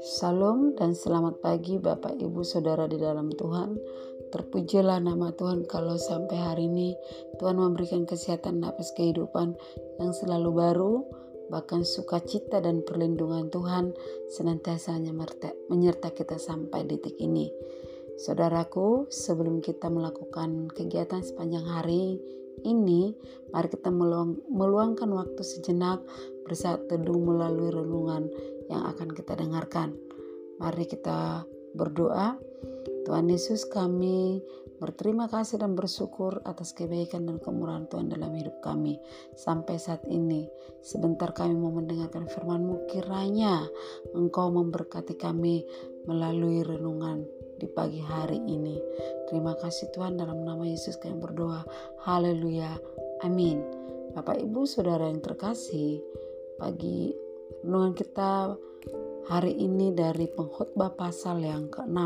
Salam dan selamat pagi Bapak Ibu Saudara di dalam Tuhan. Terpujilah nama Tuhan kalau sampai hari ini Tuhan memberikan kesehatan nafas kehidupan yang selalu baru, bahkan sukacita dan perlindungan Tuhan senantiasa menyertai kita sampai detik ini. Saudaraku, sebelum kita melakukan kegiatan sepanjang hari ini, mari kita meluangkan waktu sejenak bersaat teduh melalui renungan yang akan kita dengarkan. Mari kita berdoa. Tuhan Yesus kami berterima kasih dan bersyukur atas kebaikan dan kemurahan Tuhan dalam hidup kami. Sampai saat ini, sebentar kami mau mendengarkan firman-Mu kiranya Engkau memberkati kami melalui renungan di pagi hari ini. Terima kasih Tuhan dalam nama Yesus kami berdoa. Haleluya. Amin. Bapak Ibu Saudara yang terkasih, pagi renungan kita hari ini dari pengkhotbah pasal yang ke-6.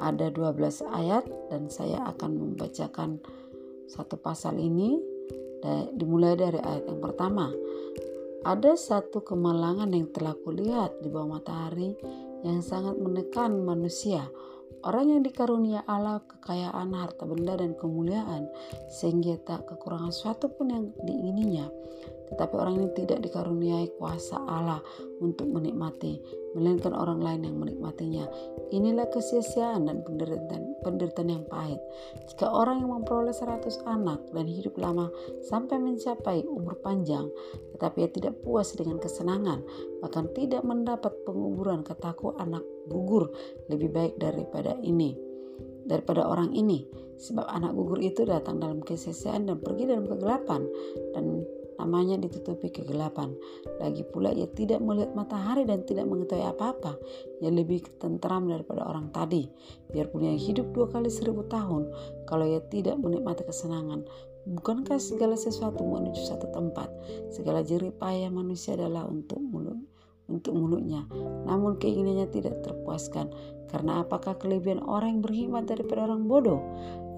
Ada 12 ayat dan saya akan membacakan satu pasal ini dimulai dari ayat yang pertama. Ada satu kemalangan yang telah kulihat di bawah matahari yang sangat menekan manusia. Orang yang dikarunia Allah kekayaan harta benda dan kemuliaan sehingga tak kekurangan suatu pun yang diingininya tetapi orang ini tidak dikaruniai kuasa Allah untuk menikmati, melainkan orang lain yang menikmatinya. Inilah kesia-siaan dan penderitaan, penderitaan yang pahit. Jika orang yang memperoleh seratus anak dan hidup lama sampai mencapai umur panjang, tetapi ia tidak puas dengan kesenangan, bahkan tidak mendapat penguburan kataku anak gugur lebih baik daripada ini daripada orang ini sebab anak gugur itu datang dalam kesesiaan dan pergi dalam kegelapan dan namanya ditutupi kegelapan. Lagi pula ia tidak melihat matahari dan tidak mengetahui apa-apa. Ia lebih tentram daripada orang tadi. Biarpun ia hidup dua kali seribu tahun, kalau ia tidak menikmati kesenangan, Bukankah segala sesuatu menuju satu tempat? Segala jerih payah manusia adalah untuk mulut, untuk mulutnya. Namun keinginannya tidak terpuaskan. Karena apakah kelebihan orang yang berhikmat daripada orang bodoh?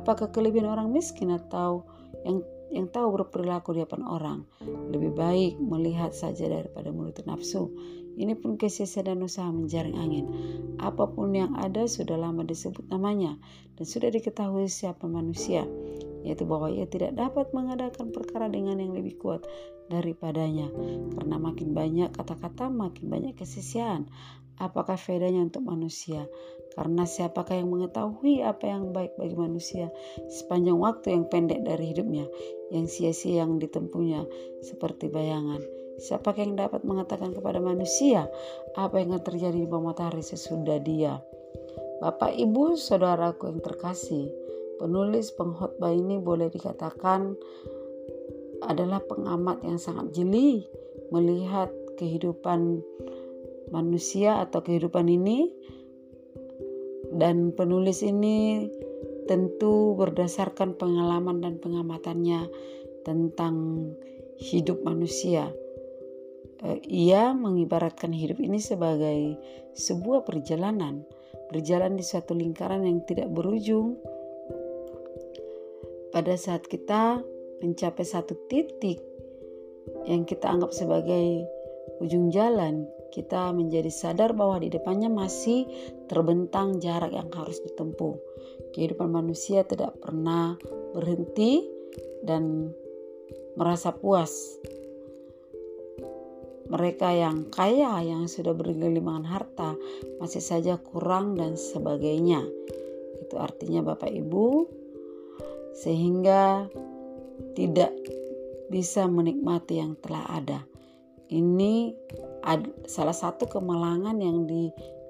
Apakah kelebihan orang miskin atau yang yang tahu berperilaku di depan orang. Lebih baik melihat saja daripada mulut nafsu. Ini pun kesia dan usaha menjaring angin. Apa pun yang ada sudah lama disebut namanya dan sudah diketahui siapa manusia, yaitu bahwa ia tidak dapat mengadakan perkara dengan yang lebih kuat daripadanya. Karena makin banyak kata-kata, makin banyak kesisiaan. Apakah faedahnya untuk manusia? Karena siapakah yang mengetahui apa yang baik bagi manusia sepanjang waktu yang pendek dari hidupnya, yang sia-sia yang ditempuhnya seperti bayangan. Siapakah yang dapat mengatakan kepada manusia apa yang terjadi di bawah matahari sesudah dia? Bapak, Ibu, saudaraku yang terkasih, penulis pengkhotbah ini boleh dikatakan adalah pengamat yang sangat jeli melihat kehidupan manusia atau kehidupan ini dan penulis ini tentu berdasarkan pengalaman dan pengamatannya tentang hidup manusia. Eh, ia mengibaratkan hidup ini sebagai sebuah perjalanan, berjalan di suatu lingkaran yang tidak berujung. Pada saat kita mencapai satu titik yang kita anggap sebagai ujung jalan, kita menjadi sadar bahwa di depannya masih terbentang jarak yang harus ditempuh. Kehidupan manusia tidak pernah berhenti dan merasa puas. Mereka yang kaya, yang sudah bergelimangan harta, masih saja kurang dan sebagainya. Itu artinya Bapak Ibu, sehingga tidak bisa menikmati yang telah ada. Ini salah satu kemalangan yang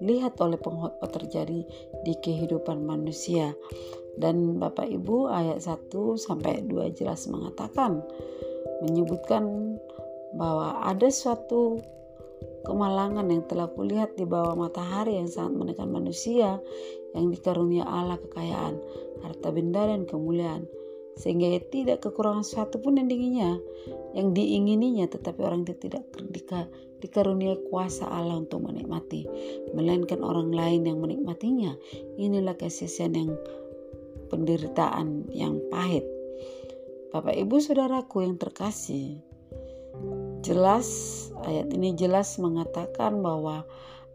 dilihat oleh pengkhotbah terjadi di kehidupan manusia. Dan Bapak Ibu ayat 1 sampai 2 jelas mengatakan menyebutkan bahwa ada suatu kemalangan yang telah kulihat di bawah matahari yang sangat menekan manusia yang dikarunia Allah kekayaan, harta benda dan kemuliaan sehingga ia tidak kekurangan sesuatu pun yang dinginnya yang diingininya tetapi orang itu tidak dikaruniai kuasa Allah untuk menikmati. Melainkan orang lain yang menikmatinya. Inilah kesesian yang penderitaan yang pahit. Bapak Ibu Saudaraku yang terkasih. Jelas ayat ini jelas mengatakan bahwa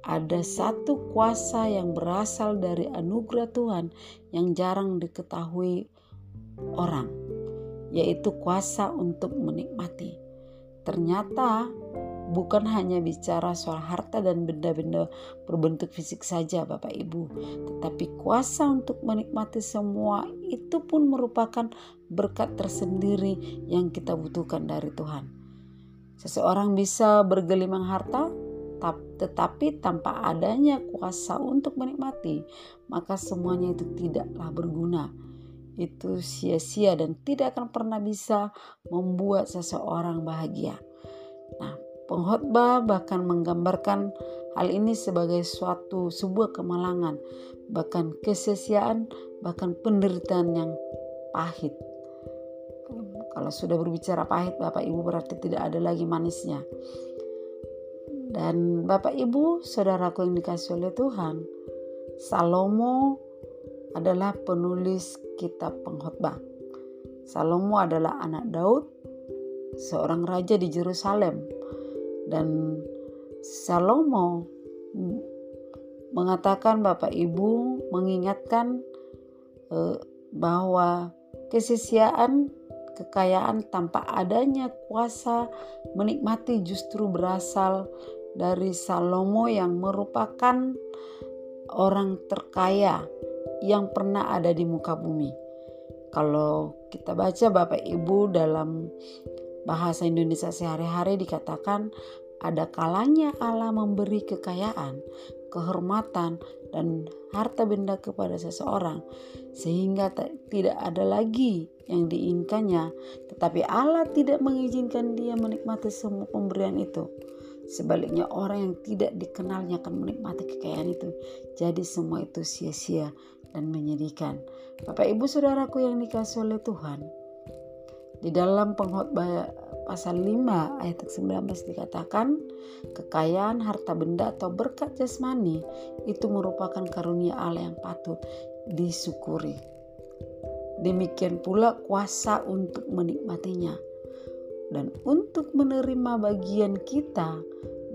ada satu kuasa yang berasal dari anugerah Tuhan yang jarang diketahui orang, yaitu kuasa untuk menikmati. Ternyata bukan hanya bicara soal harta dan benda-benda berbentuk fisik saja Bapak Ibu, tetapi kuasa untuk menikmati semua itu pun merupakan berkat tersendiri yang kita butuhkan dari Tuhan. Seseorang bisa bergelimang harta, tetapi tanpa adanya kuasa untuk menikmati, maka semuanya itu tidaklah berguna. Itu sia-sia dan tidak akan pernah bisa membuat seseorang bahagia. Nah, Pengkhotbah bahkan menggambarkan hal ini sebagai suatu sebuah kemalangan, bahkan kesesiaan, bahkan penderitaan yang pahit. Kalau sudah berbicara pahit, Bapak Ibu berarti tidak ada lagi manisnya. Dan Bapak Ibu, saudaraku yang dikasih oleh Tuhan, Salomo adalah penulis kitab pengkhotbah. Salomo adalah anak Daud, seorang raja di Jerusalem dan Salomo mengatakan Bapak Ibu mengingatkan eh, bahwa kesisiaan kekayaan tanpa adanya kuasa menikmati justru berasal dari Salomo yang merupakan orang terkaya yang pernah ada di muka bumi. Kalau kita baca Bapak Ibu dalam bahasa Indonesia sehari-hari dikatakan ada kalanya Allah memberi kekayaan, kehormatan, dan harta benda kepada seseorang, sehingga tidak ada lagi yang diinginkannya, tetapi Allah tidak mengizinkan dia menikmati semua pemberian itu. Sebaliknya, orang yang tidak dikenalnya akan menikmati kekayaan itu, jadi semua itu sia-sia dan menyedihkan. Bapak, ibu, saudaraku yang dikasih oleh Tuhan, di dalam pengkhotbah pasal 5 ayat 19 dikatakan kekayaan harta benda atau berkat jasmani itu merupakan karunia Allah yang patut disyukuri. Demikian pula kuasa untuk menikmatinya dan untuk menerima bagian kita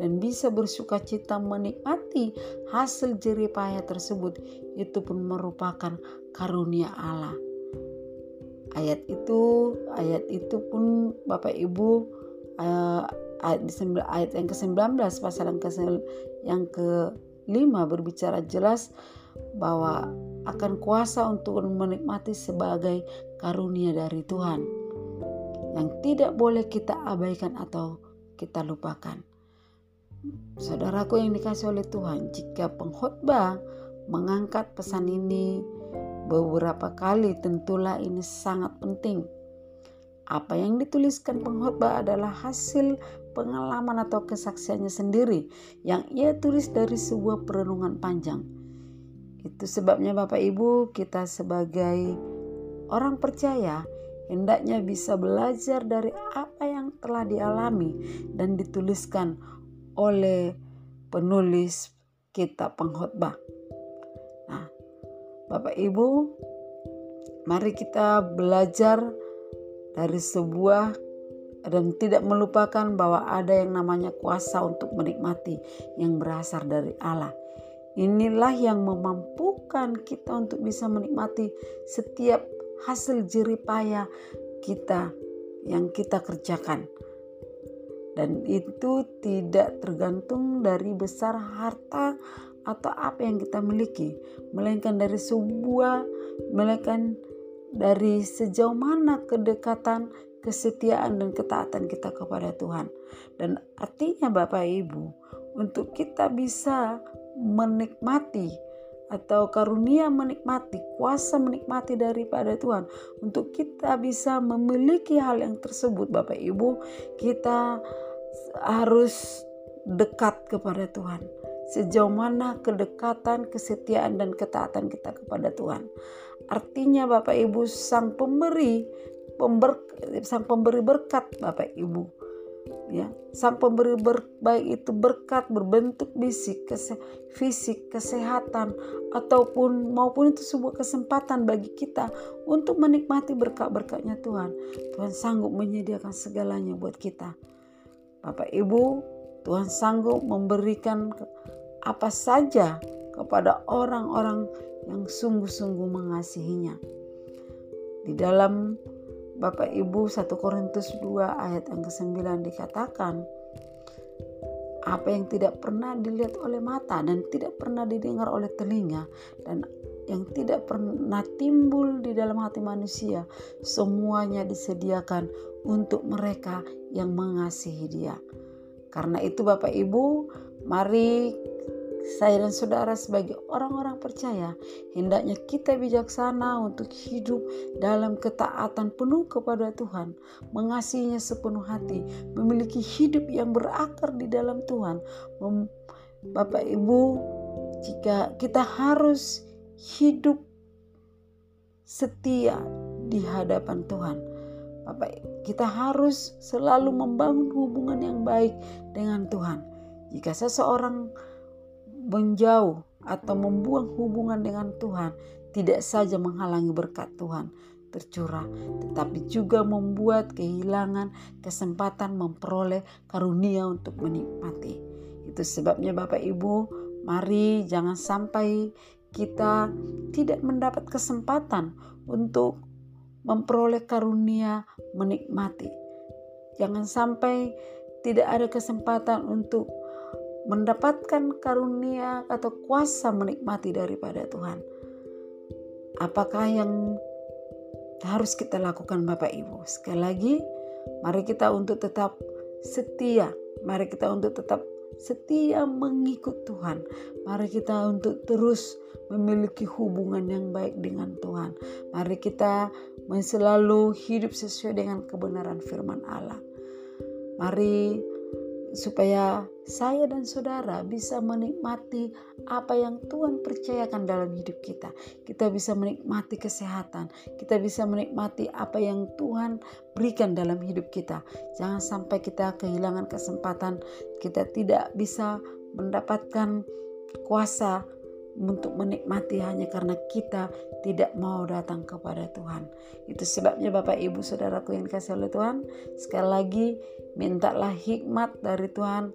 dan bisa bersuka cita menikmati hasil jerih payah tersebut itu pun merupakan karunia Allah ayat itu ayat itu pun Bapak Ibu uh, ayat, ayat yang ke-19 pasal yang ke yang ke-5 berbicara jelas bahwa akan kuasa untuk menikmati sebagai karunia dari Tuhan yang tidak boleh kita abaikan atau kita lupakan. Saudaraku yang dikasih oleh Tuhan, jika pengkhotbah mengangkat pesan ini beberapa kali tentulah ini sangat penting. Apa yang dituliskan pengkhotbah adalah hasil pengalaman atau kesaksiannya sendiri yang ia tulis dari sebuah perenungan panjang. Itu sebabnya Bapak Ibu kita sebagai orang percaya hendaknya bisa belajar dari apa yang telah dialami dan dituliskan oleh penulis kitab pengkhotbah. Bapak Ibu, mari kita belajar dari sebuah dan tidak melupakan bahwa ada yang namanya kuasa untuk menikmati yang berasal dari Allah. Inilah yang memampukan kita untuk bisa menikmati setiap hasil jerih payah kita yang kita kerjakan. Dan itu tidak tergantung dari besar harta atau apa yang kita miliki, melainkan dari sebuah, melainkan dari sejauh mana kedekatan, kesetiaan dan ketaatan kita kepada Tuhan. Dan artinya Bapak Ibu, untuk kita bisa menikmati atau karunia menikmati, kuasa menikmati daripada Tuhan. Untuk kita bisa memiliki hal yang tersebut Bapak Ibu, kita harus dekat kepada Tuhan sejauh mana kedekatan, kesetiaan dan ketaatan kita kepada Tuhan. Artinya Bapak Ibu sang pemberi pember, sang pemberi berkat Bapak Ibu. Ya, sang pemberi ber, baik itu berkat berbentuk fisik, kese, fisik, kesehatan ataupun maupun itu sebuah kesempatan bagi kita untuk menikmati berkat-berkatnya Tuhan. Tuhan sanggup menyediakan segalanya buat kita. Bapak Ibu, Tuhan sanggup memberikan apa saja kepada orang-orang yang sungguh-sungguh mengasihinya. Di dalam Bapak Ibu 1 Korintus 2 ayat yang ke-9 dikatakan apa yang tidak pernah dilihat oleh mata dan tidak pernah didengar oleh telinga dan yang tidak pernah timbul di dalam hati manusia semuanya disediakan untuk mereka yang mengasihi dia. Karena itu Bapak Ibu, mari saya dan saudara sebagai orang-orang percaya hendaknya kita bijaksana untuk hidup dalam ketaatan penuh kepada Tuhan, mengasihinya sepenuh hati, memiliki hidup yang berakar di dalam Tuhan. Bapak Ibu, jika kita harus hidup setia di hadapan Tuhan, Bapak, kita harus selalu membangun hubungan yang baik dengan Tuhan. Jika seseorang menjauh atau membuang hubungan dengan Tuhan, tidak saja menghalangi berkat Tuhan tercurah, tetapi juga membuat kehilangan kesempatan memperoleh karunia untuk menikmati. Itu sebabnya Bapak Ibu, mari jangan sampai kita tidak mendapat kesempatan untuk memperoleh karunia menikmati. Jangan sampai tidak ada kesempatan untuk mendapatkan karunia atau kuasa menikmati daripada Tuhan. Apakah yang harus kita lakukan Bapak Ibu? Sekali lagi, mari kita untuk tetap setia. Mari kita untuk tetap setia mengikut Tuhan. Mari kita untuk terus memiliki hubungan yang baik dengan Tuhan. Mari kita selalu hidup sesuai dengan kebenaran firman Allah. Mari supaya saya dan saudara bisa menikmati apa yang Tuhan percayakan dalam hidup kita. Kita bisa menikmati kesehatan, kita bisa menikmati apa yang Tuhan berikan dalam hidup kita. Jangan sampai kita kehilangan kesempatan, kita tidak bisa mendapatkan kuasa untuk menikmati hanya karena kita tidak mau datang kepada Tuhan. Itu sebabnya Bapak Ibu Saudaraku yang kasih oleh Tuhan, sekali lagi mintalah hikmat dari Tuhan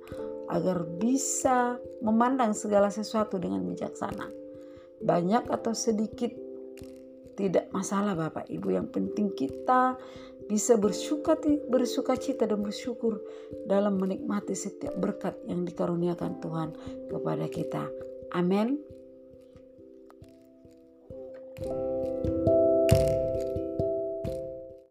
agar bisa memandang segala sesuatu dengan bijaksana. Banyak atau sedikit tidak masalah Bapak Ibu, yang penting kita bisa bersuka bersuka cita dan bersyukur dalam menikmati setiap berkat yang dikaruniakan Tuhan kepada kita. Amin. Música